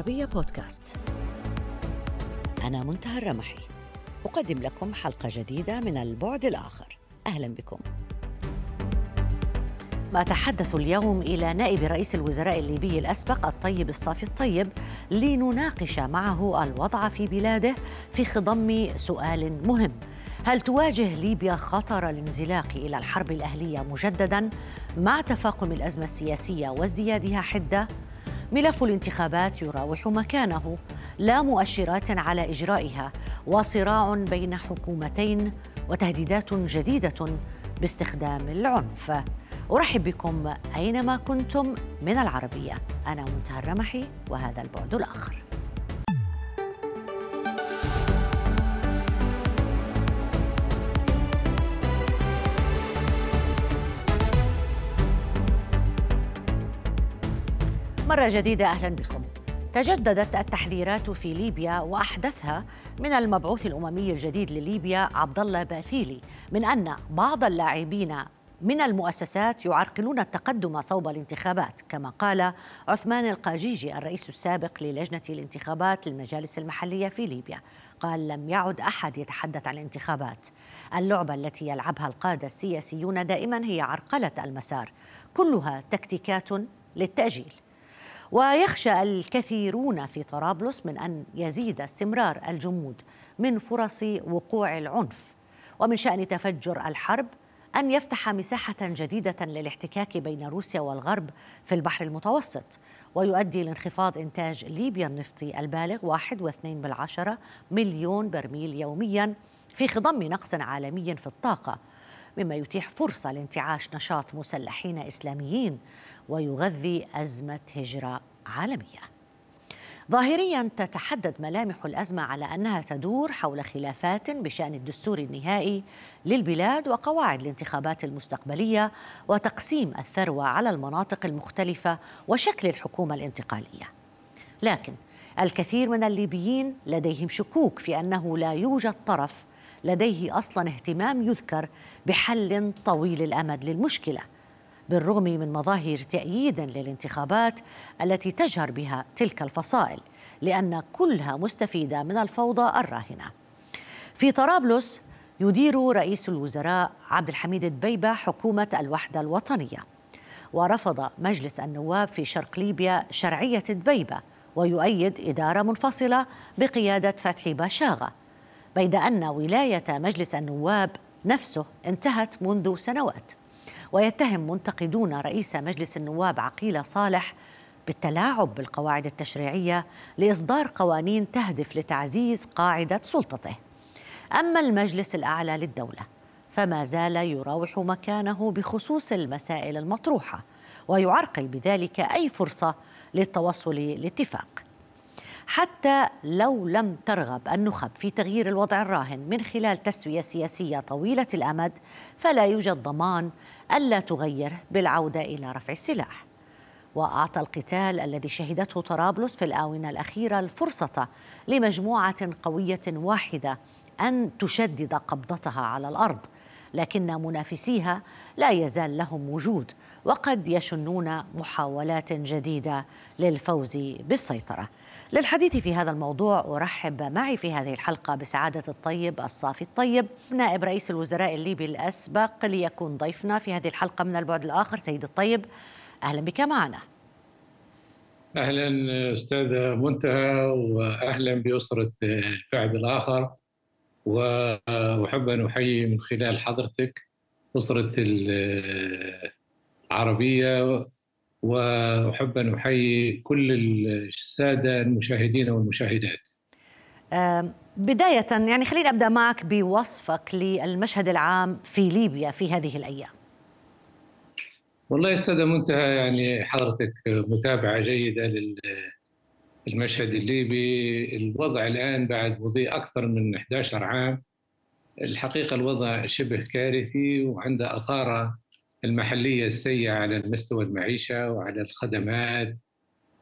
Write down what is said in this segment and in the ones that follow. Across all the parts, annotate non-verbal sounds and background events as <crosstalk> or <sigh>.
العربية بودكاست. أنا منتهى الرمحي. أقدم لكم حلقة جديدة من البعد الآخر. أهلا بكم. ما تحدث اليوم إلى نائب رئيس الوزراء الليبي الأسبق الطيب الصافي الطيب لنناقش معه الوضع في بلاده في خضم سؤال مهم. هل تواجه ليبيا خطر الانزلاق إلى الحرب الأهلية مجددا مع تفاقم الأزمة السياسية وازديادها حدة؟ ملف الانتخابات يراوح مكانه لا مؤشرات على إجرائها وصراع بين حكومتين وتهديدات جديدة باستخدام العنف. أرحب بكم أينما كنتم من العربية. أنا منتهى الرمحي وهذا البعد الآخر. مرة جديدة أهلا بكم. تجددت التحذيرات في ليبيا وأحدثها من المبعوث الأممي الجديد لليبيا عبد الله باثيلي من أن بعض اللاعبين من المؤسسات يعرقلون التقدم صوب الانتخابات كما قال عثمان القاجيجي الرئيس السابق للجنة الانتخابات للمجالس المحلية في ليبيا. قال لم يعد أحد يتحدث عن الانتخابات. اللعبة التي يلعبها القادة السياسيون دائما هي عرقلة المسار. كلها تكتيكات للتأجيل. ويخشى الكثيرون في طرابلس من أن يزيد استمرار الجمود من فرص وقوع العنف. ومن شأن تفجر الحرب أن يفتح مساحة جديدة للاحتكاك بين روسيا والغرب في البحر المتوسط. ويؤدي لانخفاض إنتاج ليبيا النفطي البالغ واحد واثنين بالعشرة مليون برميل يوميا في خضم نقص عالمي في الطاقة مما يتيح فرصة لانتعاش نشاط مسلحين إسلاميين ويغذي أزمة هجرة عالمية ظاهريا تتحدد ملامح الأزمة على أنها تدور حول خلافات بشأن الدستور النهائي للبلاد وقواعد الانتخابات المستقبلية وتقسيم الثروة على المناطق المختلفة وشكل الحكومة الانتقالية. لكن الكثير من الليبيين لديهم شكوك في أنه لا يوجد طرف لديه أصلا اهتمام يذكر بحل طويل الأمد للمشكلة بالرغم من مظاهر تأييد للانتخابات التي تجهر بها تلك الفصائل لأن كلها مستفيدة من الفوضى الراهنة. في طرابلس يدير رئيس الوزراء عبد الحميد الدبيبة حكومة الوحدة الوطنية. ورفض مجلس النواب في شرق ليبيا شرعية دبيبة ويؤيد إدارة منفصلة بقيادة فتحي باشاغة بيد أن ولاية مجلس النواب نفسه انتهت منذ سنوات. ويتهم منتقدون رئيس مجلس النواب عقيل صالح بالتلاعب بالقواعد التشريعية لإصدار قوانين تهدف لتعزيز قاعدة سلطته. أما المجلس الأعلى للدولة فما زال يراوح مكانه بخصوص المسائل المطروحة ويعرقل بذلك أي فرصة للتوصل لاتفاق. حتى لو لم ترغب النخب في تغيير الوضع الراهن من خلال تسوية سياسية طويلة الأمد فلا يوجد ضمان ألا تغير بالعودة إلى رفع السلاح. وأعطى القتال الذي شهدته طرابلس في الآونة الأخيرة الفرصة لمجموعة قوية واحدة أن تشدد قبضتها على الأرض لكن منافسيها لا يزال لهم وجود وقد يشنون محاولات جديدة للفوز بالسيطرة. للحديث في هذا الموضوع أرحب معي في هذه الحلقة بسعادة الطيب الصافي الطيب نائب رئيس الوزراء الليبي الأسبق ليكون ضيفنا في هذه الحلقة من البعد الآخر سيد الطيب. أهلا بك معنا. أهلا أستاذة منتهى واهلا بأسرة الفعل الآخر وأحب أن أحيي من خلال حضرتك أسرة العربية وأحب أن أحيي كل السادة المشاهدين والمشاهدات. بداية يعني خليني أبدأ معك بوصفك للمشهد العام في ليبيا في هذه الأيام. والله أستاذة منتهى يعني حضرتك متابعة جيدة للمشهد الليبي، الوضع الآن بعد مضي أكثر من 11 عام الحقيقة الوضع شبه كارثي وعنده أثارة المحلية السيئة على المستوى المعيشة وعلى الخدمات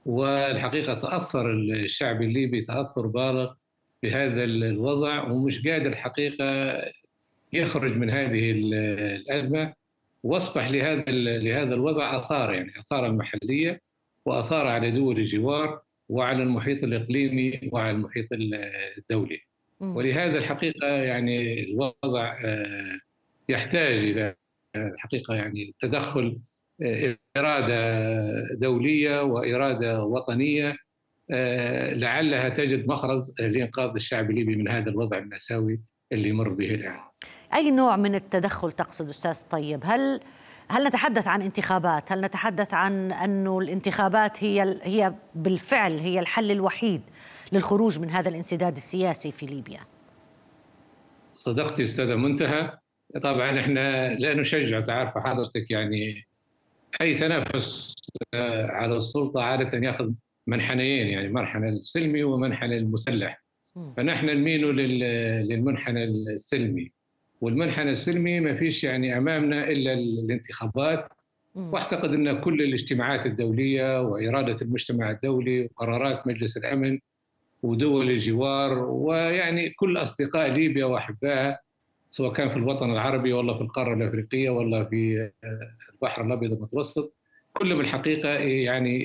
والحقيقة تأثر الشعب الليبي تأثر بالغ بهذا الوضع ومش قادر حقيقة يخرج من هذه الأزمة. وأصبح لهذا لهذا الوضع آثار يعني آثار المحلية وآثار على دول الجوار وعلى المحيط الإقليمي وعلى المحيط الدولي. ولهذا الحقيقة يعني الوضع آه، يحتاج إلى الحقيقة يعني تدخل آه، إرادة دولية وإرادة وطنية آه، لعلها تجد مخرج لإنقاذ الشعب الليبي من هذا الوضع المأساوي اللي يمر به الآن. أي نوع من التدخل تقصد أستاذ طيب؟ هل هل نتحدث عن انتخابات؟ هل نتحدث عن انه الانتخابات هي هي بالفعل هي الحل الوحيد للخروج من هذا الانسداد السياسي في ليبيا؟ صدقتي أستاذة منتهى طبعا إحنا لا نشجع تعرف حضرتك يعني أي تنافس آه، على السلطة عادة يأخذ منحنيين يعني منحنى السلمي ومنحنى المسلح. فنحن نميل للمنحنى السلمي. والمنحنى السلمي ما فيش يعني أمامنا إلا الانتخابات. واعتقد إن كل الاجتماعات الدولية وإرادة المجتمع الدولي وقرارات مجلس الأمن ودول الجوار ويعني كل أصدقاء ليبيا وأحبائها سواء كان في الوطن العربي ولا في القارة الأفريقية ولا في البحر الأبيض المتوسط. كلهم الحقيقة يعني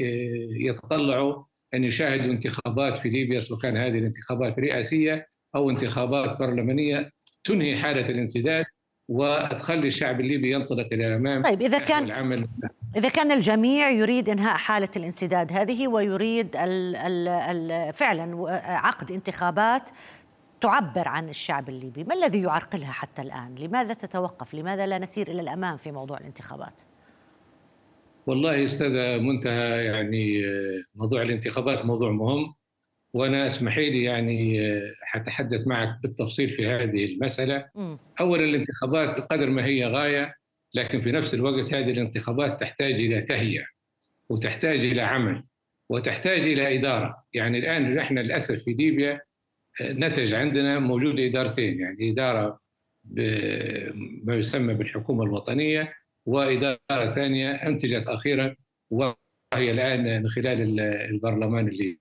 يتطلعوا أن يشاهدوا انتخابات في ليبيا سواء كان هذه الانتخابات رئاسية أو انتخابات برلمانية تنهي حالة الانسداد وتخلي الشعب الليبي ينطلق إلى الأمام طيب إذا كان العمل. إذا كان الجميع يريد إنهاء حالة الانسداد هذه ويريد ال ال ال فعلا عقد انتخابات تعبر عن الشعب الليبي، ما الذي يعرقلها حتى الآن؟ لماذا تتوقف؟ لماذا لا نسير إلى الأمام في موضوع الانتخابات؟ والله أستاذ منتهى يعني موضوع الانتخابات موضوع مهم وأنا اسمحي لي يعني حتحدث معك بالتفصيل في هذه المسألة اولا الانتخابات بقدر ما هي غاية لكن في نفس الوقت هذه الانتخابات تحتاج إلى تهيئة وتحتاج إلى عمل وتحتاج إلى إدارة يعني الآن نحن للأسف في ليبيا نتج عندنا موجود إدارتين يعني إدارة ما يسمى بالحكومة الوطنية وإدارة ثانية أنتجت أخيرا وهي الآن من خلال البرلمان الليبي.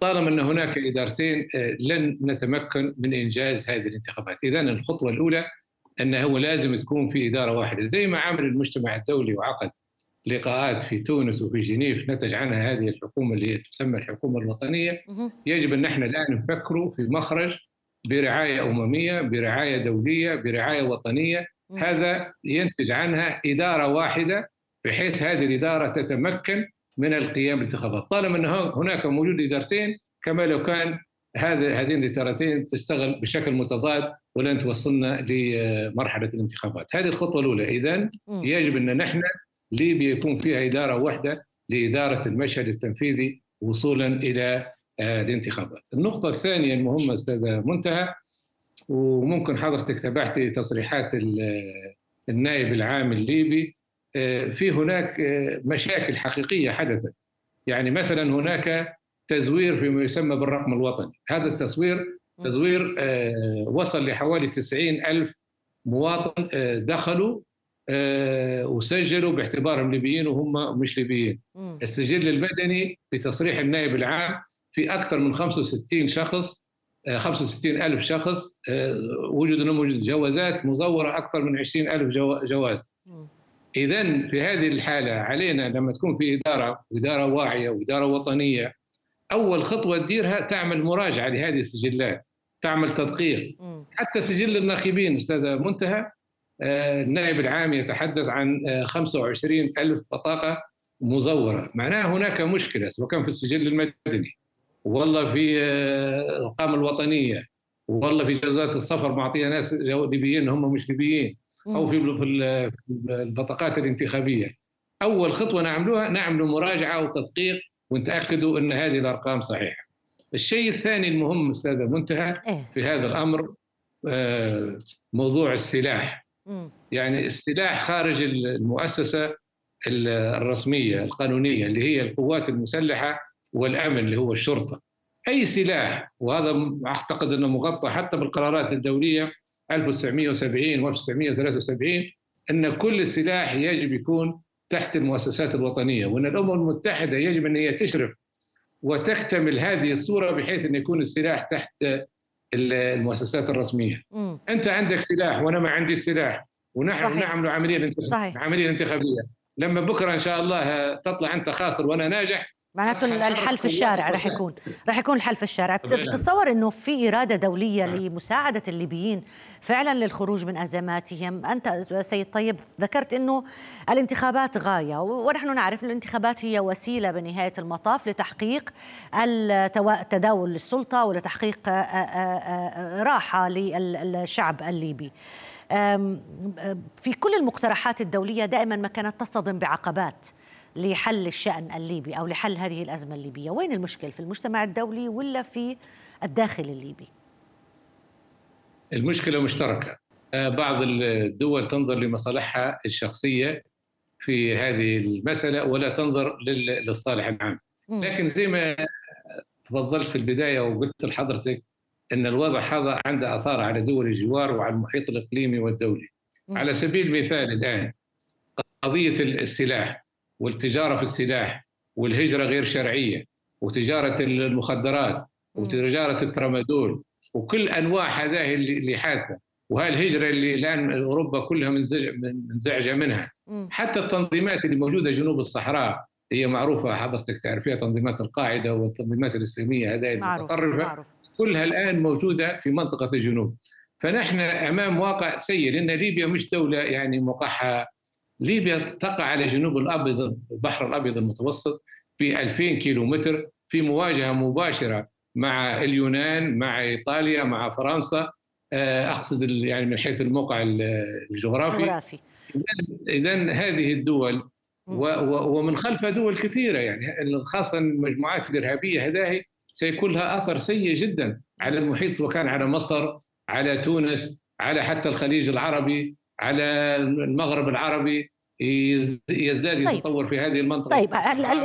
طالما أن هناك إدارتين آه، لن نتمكن من إنجاز هذه الانتخابات، اذا الخطوة الأولى أنه لازم تكون في إدارة واحدة زي ما عمل المجتمع الدولي وعقد لقاءات في تونس وفي جنيف نتج عنها هذه الحكومة اللي تسمى الحكومة الوطنية. يجب أن إحنا الآن نفكروا في مخرج برعاية أممية برعاية دولية برعاية وطنية. هذا ينتج عنها إدارة واحدة بحيث هذه الإدارة تتمكن من القيام بالانتخابات. طالما أن هناك موجود إدارتين كما لو كان هذه هذين الإدارتين تشتغل بشكل متضاد ولن توصلنا لمرحلة الانتخابات. هذه الخطوة الأولى. اذا يجب أن نحن ليبيا يكون فيها إدارة واحدة لإدارة المشهد التنفيذي وصولا إلى آه، الانتخابات. النقطة الثانية المهمة أستاذة منتهى وممكن حضرتك تابعتي تصريحات النائب العام الليبي. آه، في هناك آه، مشاكل حقيقية حدثت. يعني مثلا هناك تزوير فيما يسمى بالرقم الوطني. هذا التصوير تزوير وصل لحوالي 90 ألف مواطن دخلوا وسجلوا باعتبارهم ليبيين وهم مش ليبيين. السجل المدني بتصريح النائب العام في أكثر من 65 شخص 65 ألف شخص وجد لهم جوازات مزورة أكثر من 20 ألف جواز. إذا في هذه الحالة علينا لما تكون في إدارة وإدارة واعية وإدارة وطنية أول خطوة تديرها تعمل مراجعة لهذه السجلات تعمل تدقيق. حتى سجل الناخبين أستاذ منتهى النائب العام يتحدث عن 25 ألف بطاقة مزورة معناها هناك مشكلة سواء كان في السجل المدني والله في الأرقام الوطنية والله في جوازات السفر معطية ناس ليبيين هم مش ليبيين أو في البطاقات الانتخابية أول خطوة نعملوها نعمل مراجعة وتدقيق ونتأكدوا إن هذه الأرقام صحيحة. الشيء الثاني المهم أستاذة منتهى إيه. في هذا الأمر آه، موضوع السلاح. يعني السلاح خارج المؤسسة الرسمية القانونية اللي هي القوات المسلحة والأمن اللي هو الشرطة. أي سلاح وهذا أعتقد أنه مغطى حتى بالقرارات الدولية 1970 و 1973 أن كل سلاح يجب يكون تحت المؤسسات الوطنية وأن الأمم المتحدة يجب أن هي تشرف وتكتمل هذه الصورة بحيث أن يكون السلاح تحت المؤسسات الرسمية. م. أنت عندك سلاح وأنا ما عندي سلاح ونحن نعمل عمليه عمليه انتخابية لما بكرة إن شاء الله تطلع أنت خاسر وأنا ناجح معناته الحل في الشارع رح يكون رح يكون الحل في الشارع. بتتصور إنه في إرادة دولية. لمساعدة الليبيين فعلا للخروج من أزماتهم؟ أنت سيد طيب ذكرت إنه الانتخابات غاية ونحن نعرف الانتخابات هي وسيلة بنهاية المطاف لتحقيق تداول السلطه ولتحقيق راحة للشعب الليبي. في كل المقترحات الدولية دائما ما كانت تصطدم بعقبات. لحل الشأن الليبي أو لحل هذه الأزمة الليبية. وين المشكل؟ في المجتمع الدولي ولا في الداخل الليبي؟ المشكلة مشتركة. آه، بعض الدول تنظر لمصالحها الشخصية في هذه المسألة ولا تنظر للصالح العام. لكن زي ما تفضلت في البداية وقلت لحضرتك أن الوضع هذا عنده أثار على دول الجوار وعلى المحيط الإقليمي والدولي. على سبيل المثال الآن قضية السلاح. والتجارة في السلاح والهجرة غير شرعية وتجارة المخدرات وتجارة الترامادول وكل أنواع هذه اللي حادثة. وهالهجرة اللي الآن أوروبا كلها منزعجه منها. حتى التنظيمات اللي موجودة جنوب الصحراء هي معروفة. حضرتك تعرفيها تنظيمات القاعدة والتنظيمات الإسلامية هذه المتطرفة. كلها الآن موجودة في منطقة الجنوب. فنحن أمام واقع سيء لأن ليبيا مش دولة يعني مقحة ليبيا تقع على جنوب الأبيض البحر الأبيض المتوسط ب 2000 كيلو متر في مواجهة مباشرة مع اليونان مع إيطاليا مع فرنسا. آه، أقصد يعني من حيث الموقع الجغرافي. اذا هذه الدول ومن خلفها دول كثيرة يعني خاصة المجموعات الإرهابية هذه سيكون لها أثر سيء جدا على المحيط سواء كان على مصر على تونس على حتى الخليج العربي. على المغرب العربي يزداد طيب. يتطور في هذه المنطقة طيب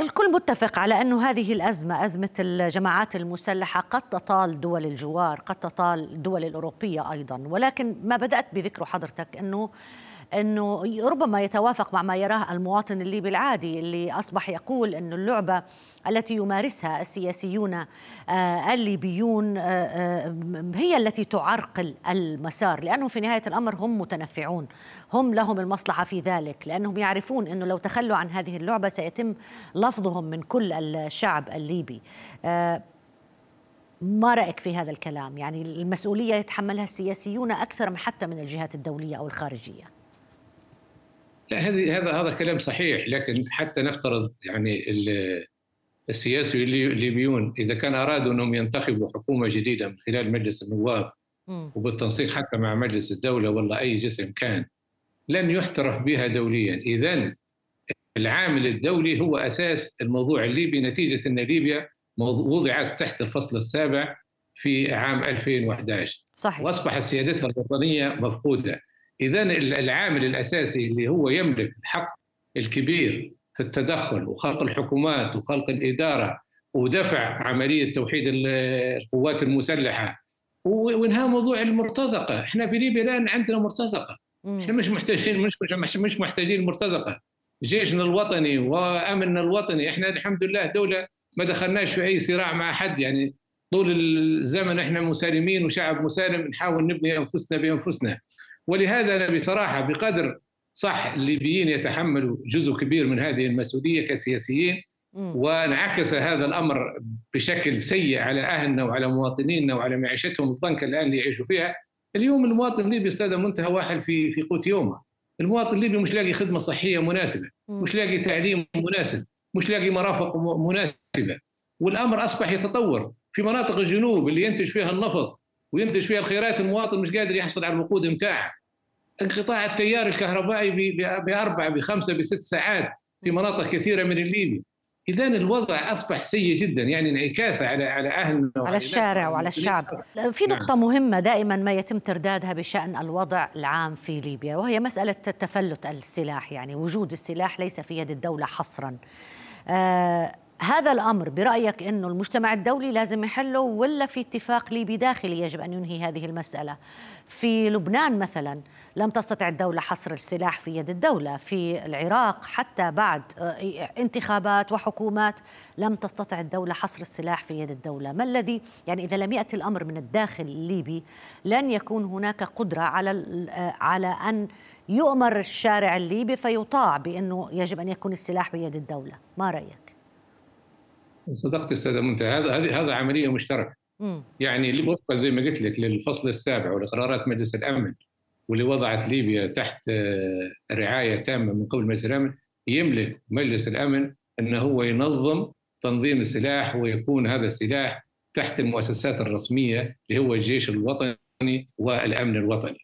الكل متفق على أن هذه الأزمة أزمة الجماعات المسلحة قد تطال دول الجوار قد تطال الدول الأوروبية أيضا ولكن ما بدأت بذكره حضرتك أنه إنه ربما يتوافق مع ما يراه المواطن الليبي العادي اللي أصبح يقول إنه اللعبة التي يمارسها السياسيون آه، الليبيون آه، آه، هي التي تعرقل المسار لأنه في نهاية الأمر هم متنفعون هم لهم المصلحة في ذلك لأنهم يعرفون إنه لو تخلوا عن هذه اللعبة سيتم لفظهم من كل الشعب الليبي. ما رأيك في هذا الكلام؟ يعني المسؤولية يتحملها السياسيون أكثر من حتى من الجهات الدولية أو الخارجية. لا هذه هذا هذا كلام صحيح لكن حتى نفترض يعني السياسي الليبيون إذا كان أرادوا أنهم ينتخبوا حكومة جديدة من خلال مجلس النواب وبالتنسيق حتى مع مجلس الدولة ولا أي جسم كان لن يحترف بها دوليا. اذا العامل الدولي هو أساس الموضوع الليبي نتيجة أن ليبيا وضعت تحت الفصل السابع في عام 2011 صحيح. وأصبحت سيادتها الوطنية مفقودة. إذا العامل الأساسي اللي هو يملك الحق الكبير في التدخل وخلق الحكومات وخلق الإدارة ودفع عملية توحيد القوات المسلحة وانهاء موضوع المرتزقة، إحنا في ليبيا الآن عندنا مرتزقة، إحنا مش محتاجين مش مش, مش محتاجين مرتزقة، جيشنا الوطني وأمننا الوطني، إحنا الحمد لله دولة ما دخلناش في أي صراع مع حد. يعني طول الزمن إحنا مسالمين وشعب مسالم نحاول نبني أنفسنا بأنفسنا. ولهذا أنا بصراحة بقدر صح الليبيين يتحملوا جزء كبير من هذه المسؤولية كسياسيين وانعكس هذا الأمر بشكل سيء على أهلنا وعلى مواطنينا وعلى معيشتهم الضنكة الآن اللي يعيشوا فيها. اليوم المواطن الليبي أستاذ منتهى واحد في في قوت يومه. المواطن الليبي مش لاقي خدمة صحية مناسبة مش لاقي تعليم مناسب مش لاقي مرافق مناسبة. والأمر أصبح يتطور في مناطق الجنوب اللي ينتج فيها النفط وينتج فيها الخيرات المواطن مش قادر يحصل على الوقود متاعه انقطاع التيار الكهربائي بأربع بخمسة بست ساعات في مناطق كثيرة من الليبي اذا الوضع أصبح سيء جدا يعني انعكاسه على على اهلنا على الشارع وعلى الشعب. في نعم. نقطة مهمة دائما ما يتم تردادها بشأن الوضع العام في ليبيا وهي مسألة تفلت السلاح يعني وجود السلاح ليس في يد الدولة حصرا. آه هذا الأمر برأيك إنه المجتمع الدولي لازم يحله ولا في اتفاق ليبي داخلي يجب أن ينهي هذه المسألة؟ في لبنان مثلا لم تستطع الدولة حصر السلاح في يد الدولة في العراق حتى بعد آه، انتخابات وحكومات لم تستطع الدولة حصر السلاح في يد الدولة. ما الذي يعني إذا لم يأتي الأمر من الداخل الليبي لن يكون هناك قدرة على آه، على أن يؤمر الشارع الليبي فيطاع بأنه يجب أن يكون السلاح بيد الدولة. ما رأيك؟ صدقت أستاذ منتهى هذا هذه هذا عملية مشتركة. يعني اللي وفقا زي ما قلت لك للفصل السابع ولقرارات مجلس الأمن واللي وضعت ليبيا تحت آه، رعاية تامة من قبل مجلس الأمن يملك مجلس الأمن انه هو ينظم تنظيم السلاح ويكون هذا السلاح تحت المؤسسات الرسمية اللي هو الجيش الوطني والأمن الوطني.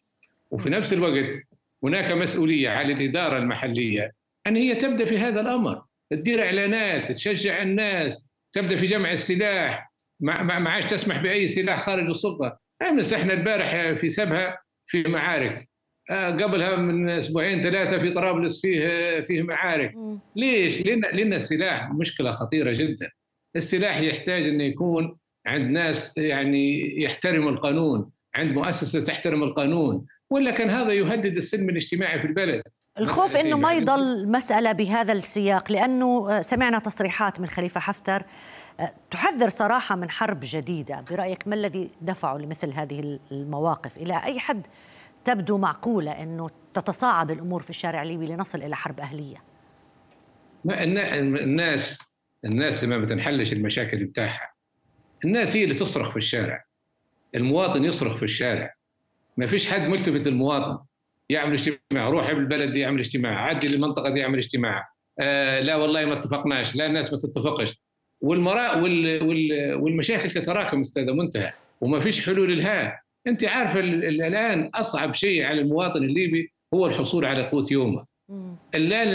وفي نفس الوقت هناك مسؤولية على الإدارة المحلية إن هي تبدأ في هذا الأمر، تدير إعلانات، تشجع الناس، تبدأ في جمع السلاح، ما عادش تسمح بأي سلاح خارج السلطة، أمس إحنا البارح في سبها في معارك. آه، قبلها من أسبوعين ثلاثة في طرابلس فيه فيه معارك. ليش؟ لأن لأن السلاح مشكلة خطيرة جدا. السلاح يحتاج إنه يكون عند ناس يعني يحترموا القانون عند مؤسسة تحترم القانون. ولا كان هذا يهدد السلم الاجتماعي في البلد؟ الخوف إنه ما يضل مسألة بهذا السياق لأنه آه، سمعنا تصريحات من خليفة حفتر آه، تحذر صراحة من حرب جديدة. برأيك ما الذي دفعه لمثل هذه المواقف؟ إلى أي حد تبدو معقولة إنه تتصاعد الأمور في الشارع الليبي لنصل إلى حرب أهلية؟ ما الناس الناس لما بتنحلش المشاكل بتاعها الناس هي اللي تصرخ في الشارع. المواطن يصرخ في الشارع. ما فيش حد ملتفت للمواطن. يعمل اجتماع روح البلد دي يعمل اجتماع عدي للمنطقة دي يعمل اجتماع. آه لا والله ما اتفقناش لا الناس ما تتفقش. والمراء وال وال والمشاكل تتراكم أستاذ منتهى. وما فيش حلول لها أنت عارفة الآن أصعب شيء على المواطن الليبي هو الحصول على قوت يومه. الان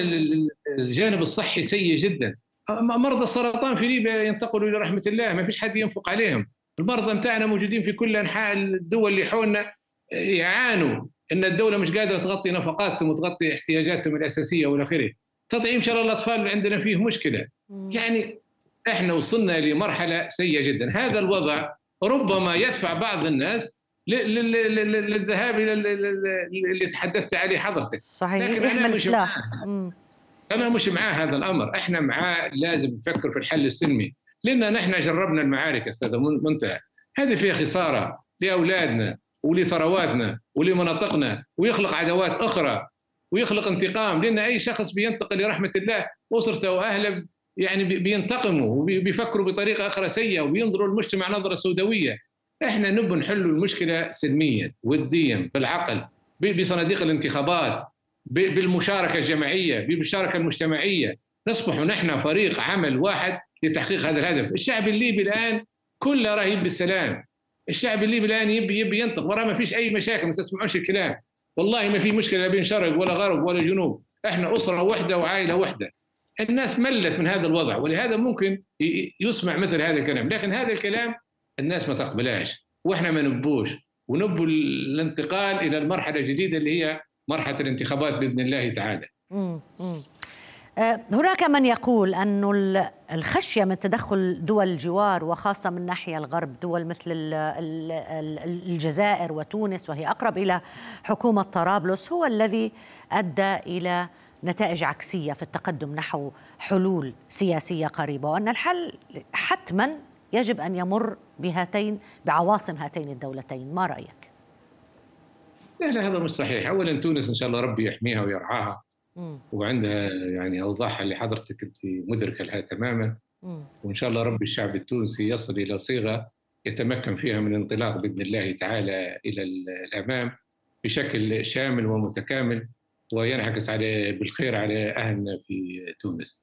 الجانب الصحي سيء جدا. مرضى السرطان في ليبيا ينتقلوا إلى رحمة الله ما فيش حد ينفق عليهم. المرضى متاعنا موجودين في كل أنحاء الدول اللي حولنا يعانوا. إن الدولة مش قادرة تغطي نفقاتهم وتغطي احتياجاتهم الأساسية وإلى آخره. تطعيم شلل الأطفال عندنا فيه مشكلة. يعني إحنا وصلنا لمرحلة سيئة جدا. هذا الوضع ربما يدفع بعض الناس للذهاب إلى اللي تحدثت عليه حضرتك. صحيح. لكن احمل السلاح أنا مش معاه هذا الأمر. إحنا معاه لازم نفكر في الحل السلمي. لأن نحن جربنا المعارك أستاذ منتهى. هذه فيها خسارة لأولادنا ولثرواتنا ولمناطقنا ويخلق عداوات أخرى ويخلق انتقام لأن أي شخص بينتقل لرحمة الله أسرته وأهله يعني بينتقموا وبيفكروا بطريقة أخرى سيئة وبينظروا للمجتمع نظرة سوداوية. إحنا نبغى نحل المشكلة سلميا وديا بالعقل بصناديق الانتخابات بالمشاركة الجماعية بالمشاركة المجتمعية. نصبح نحن فريق عمل واحد لتحقيق هذا الهدف. الشعب الليبي الآن كله رهيب بالسلام. الشعب الليبي الآن يبي يبي ينطق. وراه ما فيش أي مشاكل ما تسمعوش الكلام. والله ما في مشكلة بين شرق ولا غرب ولا جنوب. إحنا أسرة واحدة وعائلة واحدة الناس ملت من هذا الوضع ولهذا ممكن يسمع مثل هذا الكلام. لكن هذا الكلام الناس ما تقبلاش وإحنا ما نبوش. ونبو الانتقال إلى المرحلة الجديدة اللي هي مرحلة الانتخابات بإذن الله تعالى. آه، هناك من يقول أن الخشية من تدخل دول الجوار وخاصة من ناحية الغرب دول مثل الجزائر وتونس وهي أقرب إلى حكومة طرابلس هو الذي أدى إلى نتائج عكسية في التقدم نحو حلول سياسية قريبة وأن الحل حتما يجب أن يمر بهاتين بعواصم هاتين الدولتين. ما رأيك؟ لا لا هذا مش صحيح. أولا تونس إن شاء الله ربي يحميها ويرعاها. وعندها يعني اوضاعها اللي حضرتك أنت مدركة لها تماما. وإن شاء الله رب الشعب التونسي يصل إلى صيغة يتمكن فيها من الانطلاق بإذن الله تعالى إلى الأمام بشكل شامل ومتكامل وينعكس على بالخير على أهلنا في تونس.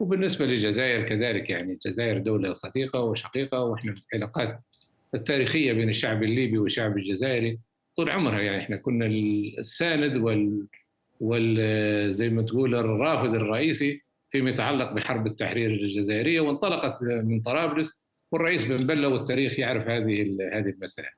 وبالنسبة للجزائر كذلك يعني الجزائر دولة صديقة وشقيقة وإحنا في العلاقات التاريخية بين الشعب الليبي والشعب الجزائري طول عمرها. يعني إحنا كنا الساند وال وزي ما تقول الرافد الرئيسي فيما يتعلق بحرب التحرير الجزائرية وانطلقت من طرابلس والرئيس بن بلة والتاريخ يعرف هذه هذه المسألة.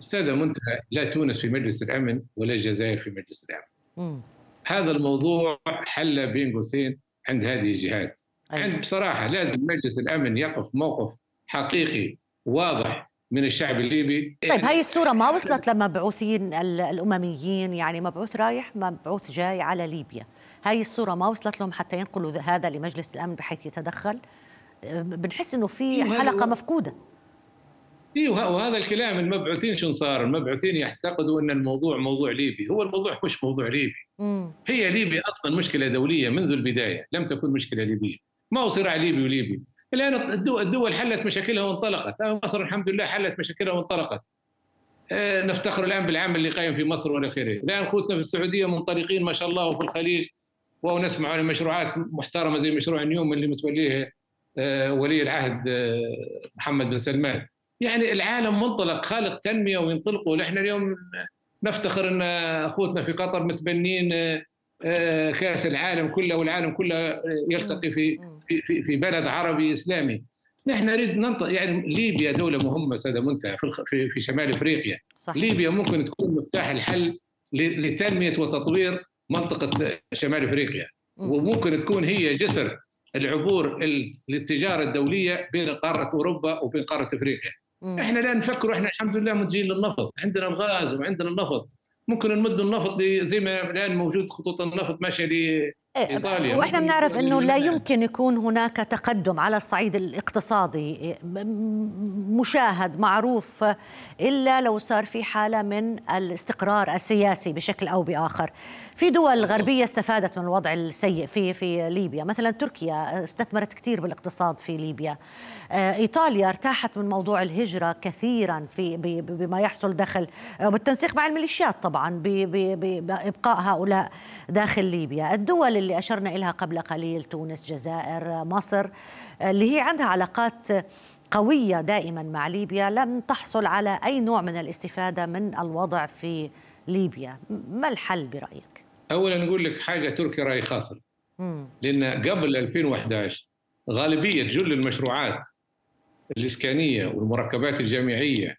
أستاذة منتهى لا تونس في مجلس الأمن ولا الجزائر في مجلس الأمن. مم. هذا الموضوع حل بين قوسين عند هذه الجهات. أيوة. عند بصراحة لازم مجلس الأمن يقف موقف حقيقي واضح من الشعب الليبي طيب هاي الصورة ما وصلت لمبعوثين الأمميين يعني مبعوث رايح مبعوث جاي على ليبيا هاي الصورة ما وصلت لهم حتى ينقلوا هذا لمجلس الأمن بحيث يتدخل بنحس إنه في إيه، حلقة مفقودة إيوه وهذا الكلام المبعوثين شو صار؟ المبعوثين يعتقدوا إن الموضوع موضوع ليبي، هو الموضوع مش موضوع ليبي. مم. هي ليبيا أصلا مشكلة دولية منذ البداية، لم تكن مشكلة ليبية. ما هو صراع ليبي وليبي، الآن الدول حلت مشاكلها وانطلقت. مصر الحمد لله حلت مشاكلها وانطلقت. آه، نفتخر الآن بالعمل اللي قايم في مصر والى اخره الآن أخوتنا في السعودية منطلقين ما شاء الله وفي الخليج ونسمع عن مشروعات محترمة زي مشروع نيوم اللي متوليه آه، ولي العهد محمد بن سلمان. يعني العالم منطلق خالق تنمية وينطلقوا. نحن اليوم نفتخر أن أخوتنا في قطر متبنين كأس العالم كله والعالم كله يلتقي في في في بلد عربي إسلامي. نحن نريد ننطق يعني ليبيا دولة مهمة ساده منتهى في في شمال إفريقيا. صحيح. ليبيا ممكن تكون مفتاح الحل لتنمية وتطوير منطقة شمال إفريقيا. وممكن تكون هي جسر العبور للتجارة الدولية بين قارة أوروبا وبين قارة إفريقيا. إحنا لا نفكر إحنا الحمد لله منتجين للنفط. عندنا الغاز وعندنا النفط. ممكن نمد النفط زي ما الآن موجود خطوط النفط ماشية إيطاليا وإحنا بنعرف إنه لا يمكن يكون هناك تقدم على الصعيد الاقتصادي مشاهد معروف إلا لو صار في حالة من الاستقرار السياسي بشكل أو بآخر. في دول غربية استفادت من الوضع السيء في في ليبيا، مثلا تركيا استثمرت كثير بالاقتصاد في ليبيا. آه، إيطاليا ارتاحت من موضوع الهجرة كثيرا في بما يحصل داخل بالتنسيق مع الميليشيات طبعا بإبقاء هؤلاء داخل ليبيا. الدول اللي أشرنا إليها قبل قليل تونس جزائر مصر اللي هي عندها علاقات قوية دائما مع ليبيا لم تحصل على أي نوع من الاستفادة من الوضع في ليبيا. ما الحل برأيك؟ أولا نقول لك حاجة تركيا رأي خاصة لأن قبل 2011 غالبية جل المشروعات الإسكانية والمركبات الجامعية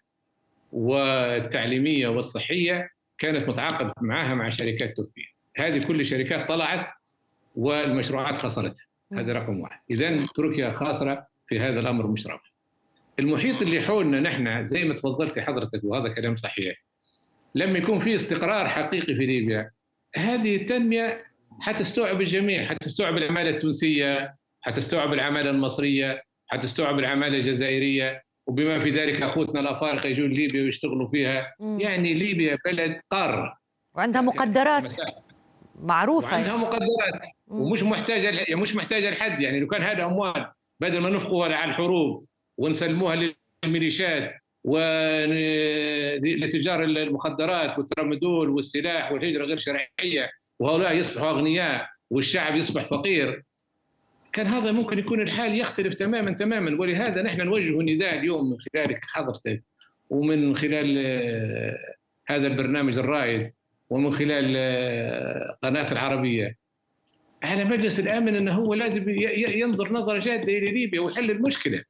والتعليمية والصحية كانت متعاقد معها مع شركات تركية. هذه كل الشركات طلعت والمشروعات خسرتها هذا رقم واحد. اذا تركيا خاسرة في هذا الأمر مش رابح المحيط اللي حولنا نحن زي ما تفضلتي حضرتك وهذا كلام صحيح لما يكون في استقرار حقيقي في ليبيا. هذه التنمية حتستوعب الجميع حتستوعب العماله التونسية حتستوعب العماله المصرية حتستوعب العماله الجزائرية. وبما في ذلك أخوتنا الأفارقة يجون ليبيا ويشتغلوا فيها. يعني ليبيا بلد قاره وعندها مقدرات. معروفة وعندها يعني. مقدرات ومش محتاجة يعني مش محتاجة لحد يعني لو كان هذا أموال بدل ما نفقوها على الحروب ونسلموها للميليشيات ولتجار المخدرات والترامدول والسلاح والهجرة غير شرعية وهؤلاء يصبحوا أغنياء والشعب يصبح فقير كان هذا ممكن يكون الحال يختلف تماما تماما ولهذا نحن نوجه نداء اليوم من خلالك حضرتك ومن خلال آه، هذا البرنامج الرائد ومن خلال آه، قناة العربية على مجلس الأمن إنه هو لازم ينظر نظرة جادة إلى ليبيا ويحل المشكلة.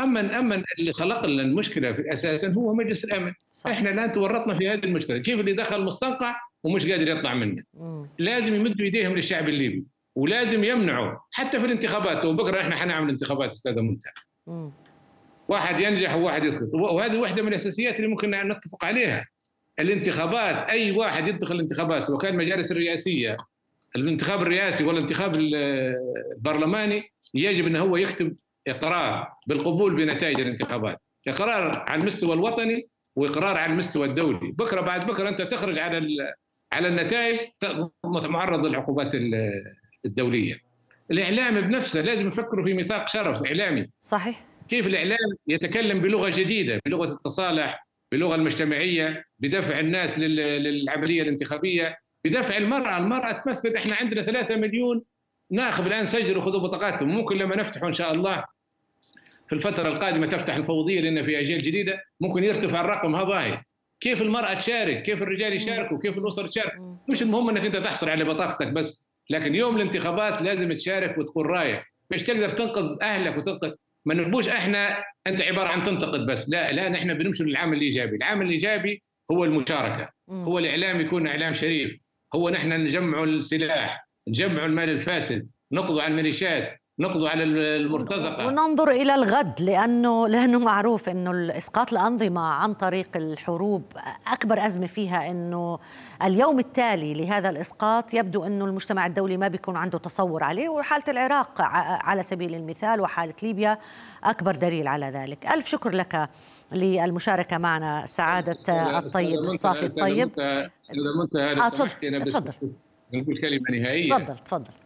أما أما اللي خلق لنا المشكلة في أساسا هو مجلس الأمن. صح. إحنا الان تورطنا في هذه المشكلة، كيف اللي دخل مستنقع ومش قادر يطلع منه. مم. لازم يمدوا إيديهم للشعب الليبي ولازم يمنعوا حتى في الانتخابات وبكرة إحنا حنعمل انتخابات أستاذة منتهى. واحد ينجح وواحد يسقط وهذه واحدة من الأساسيات اللي ممكن نتفق عليها. الانتخابات أي واحد يدخل الانتخابات سواء كان المجالس الرئاسية الانتخاب الرئاسي والانتخاب البرلماني يجب ان هو يكتب إقرار بالقبول بنتائج الانتخابات. إقرار على المستوى الوطني وإقرار على المستوى الدولي. بكرة بعد بكرة أنت تخرج على على النتائج معرض للعقوبات الدولية. الإعلام بنفسه لازم يفكروا في ميثاق شرف إعلامي. صحيح. كيف الإعلام يتكلم بلغة جديدة بلغة التصالح باللغة المجتمعية بدفع الناس للعملية الانتخابية بدفع المرأة، المرأة تمثل إحنا عندنا ثلاثة مليون ناخب الآن سجلوا خذوا بطاقاتهم ممكن لما نفتحوا إن شاء الله في الفترة القادمة تفتح الفوضيه لأن في أجيال جديدة ممكن يرتفع الرقم هذا كيف المرأة تشارك؟ كيف الرجال يشاركوا كيف الأسر تشارك؟ مش المهم إنك أنت تحصل على بطاقتك بس لكن يوم الانتخابات لازم تشارك وتكون رايه مش تقدر تنقذ أهلك وتنقذ ما نبوش إحنا انت عبارة عن تنتقد بس لا لا نحن بنمشي للعمل الإيجابي. العمل الإيجابي هو المشاركة هو الإعلام يكون إعلام شريف هو نحن نجمع السلاح نجمع المال الفاسد نقضوا على الميليشيات. نقضوا على المرتزقة. وننظر إلى الغد لأنه <laughs> لأنه معروف أنه إسقاط الأنظمة عن طريق الحروب أكبر أزمة فيها أنه اليوم التالي لهذا الإسقاط يبدو أنه المجتمع الدولي ما بيكون عنده تصور عليه وحالة العراق على سبيل المثال وحالة ليبيا أكبر دليل على ذلك. ألف شكر لك للمشاركة معنا سعادة الطيب الصافي الطيب. أستاذ منتهى تفضل تفضل. نقول كلمة نهائية تفضل تفضل.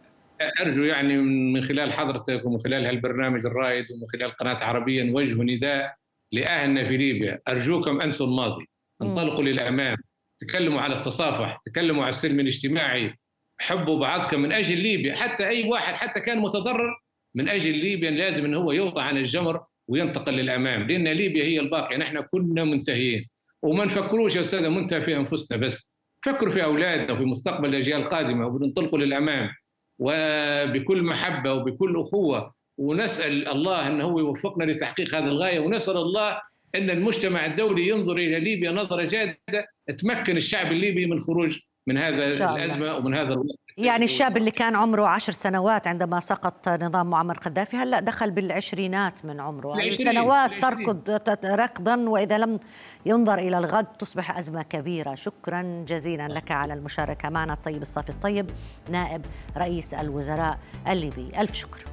أرجو يعني من خلال حضرتك ومن خلال هالبرنامج الرائد ومن خلال قناة عربية نوجه نداء لاهلنا في ليبيا أرجوكم انسوا الماضي. انطلقوا للامام تكلموا على التصافح. تكلموا على السلم الاجتماعي. حبوا بعضكم من أجل ليبيا. حتى أي واحد حتى كان متضرر من أجل ليبيا لازم انه هو يوضع عن الجمر وينتقل للأمام. لأن ليبيا هي الباقية. نحن كنا منتهيين. وما نفكروش يا أستاذ منتهى في أنفسنا بس. فكروا في أولادنا وفي مستقبل الأجيال القادمة وبننطلقوا للأمام. وبكل محبة وبكل أخوة ونسأل الله انه هو يوفقنا لتحقيق هذه الغاية ونسأل الله إن المجتمع الدولي ينظر إلى ليبيا نظرة جادة تمكن الشعب الليبي من خروج من هذا الأزمة ومن هذا الوقت يعني الشاب اللي كان عمره عشر سنوات عندما سقط نظام معمر قذافي هلا دخل بالعشرينات من عمره. يعني سنوات تركض ركضا وإذا لم ينظر إلى الغد تصبح أزمة كبيرة. شكرا جزيلا لك على المشاركة معنا الطيب الصافي الطيب نائب رئيس الوزراء الليبي. ألف شكر.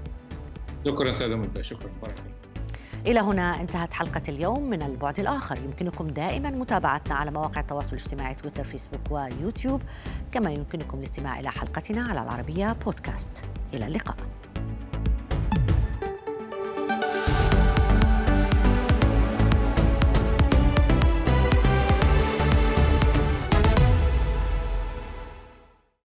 شكرا استاذه منتهى شكرا. بارك إلى هنا انتهت حلقة اليوم من البعد الآخر. يمكنكم دائما متابعتنا على مواقع التواصل الاجتماعي تويتر فيسبوك ويوتيوب كما يمكنكم الاستماع إلى حلقتنا على العربية بودكاست إلى اللقاء.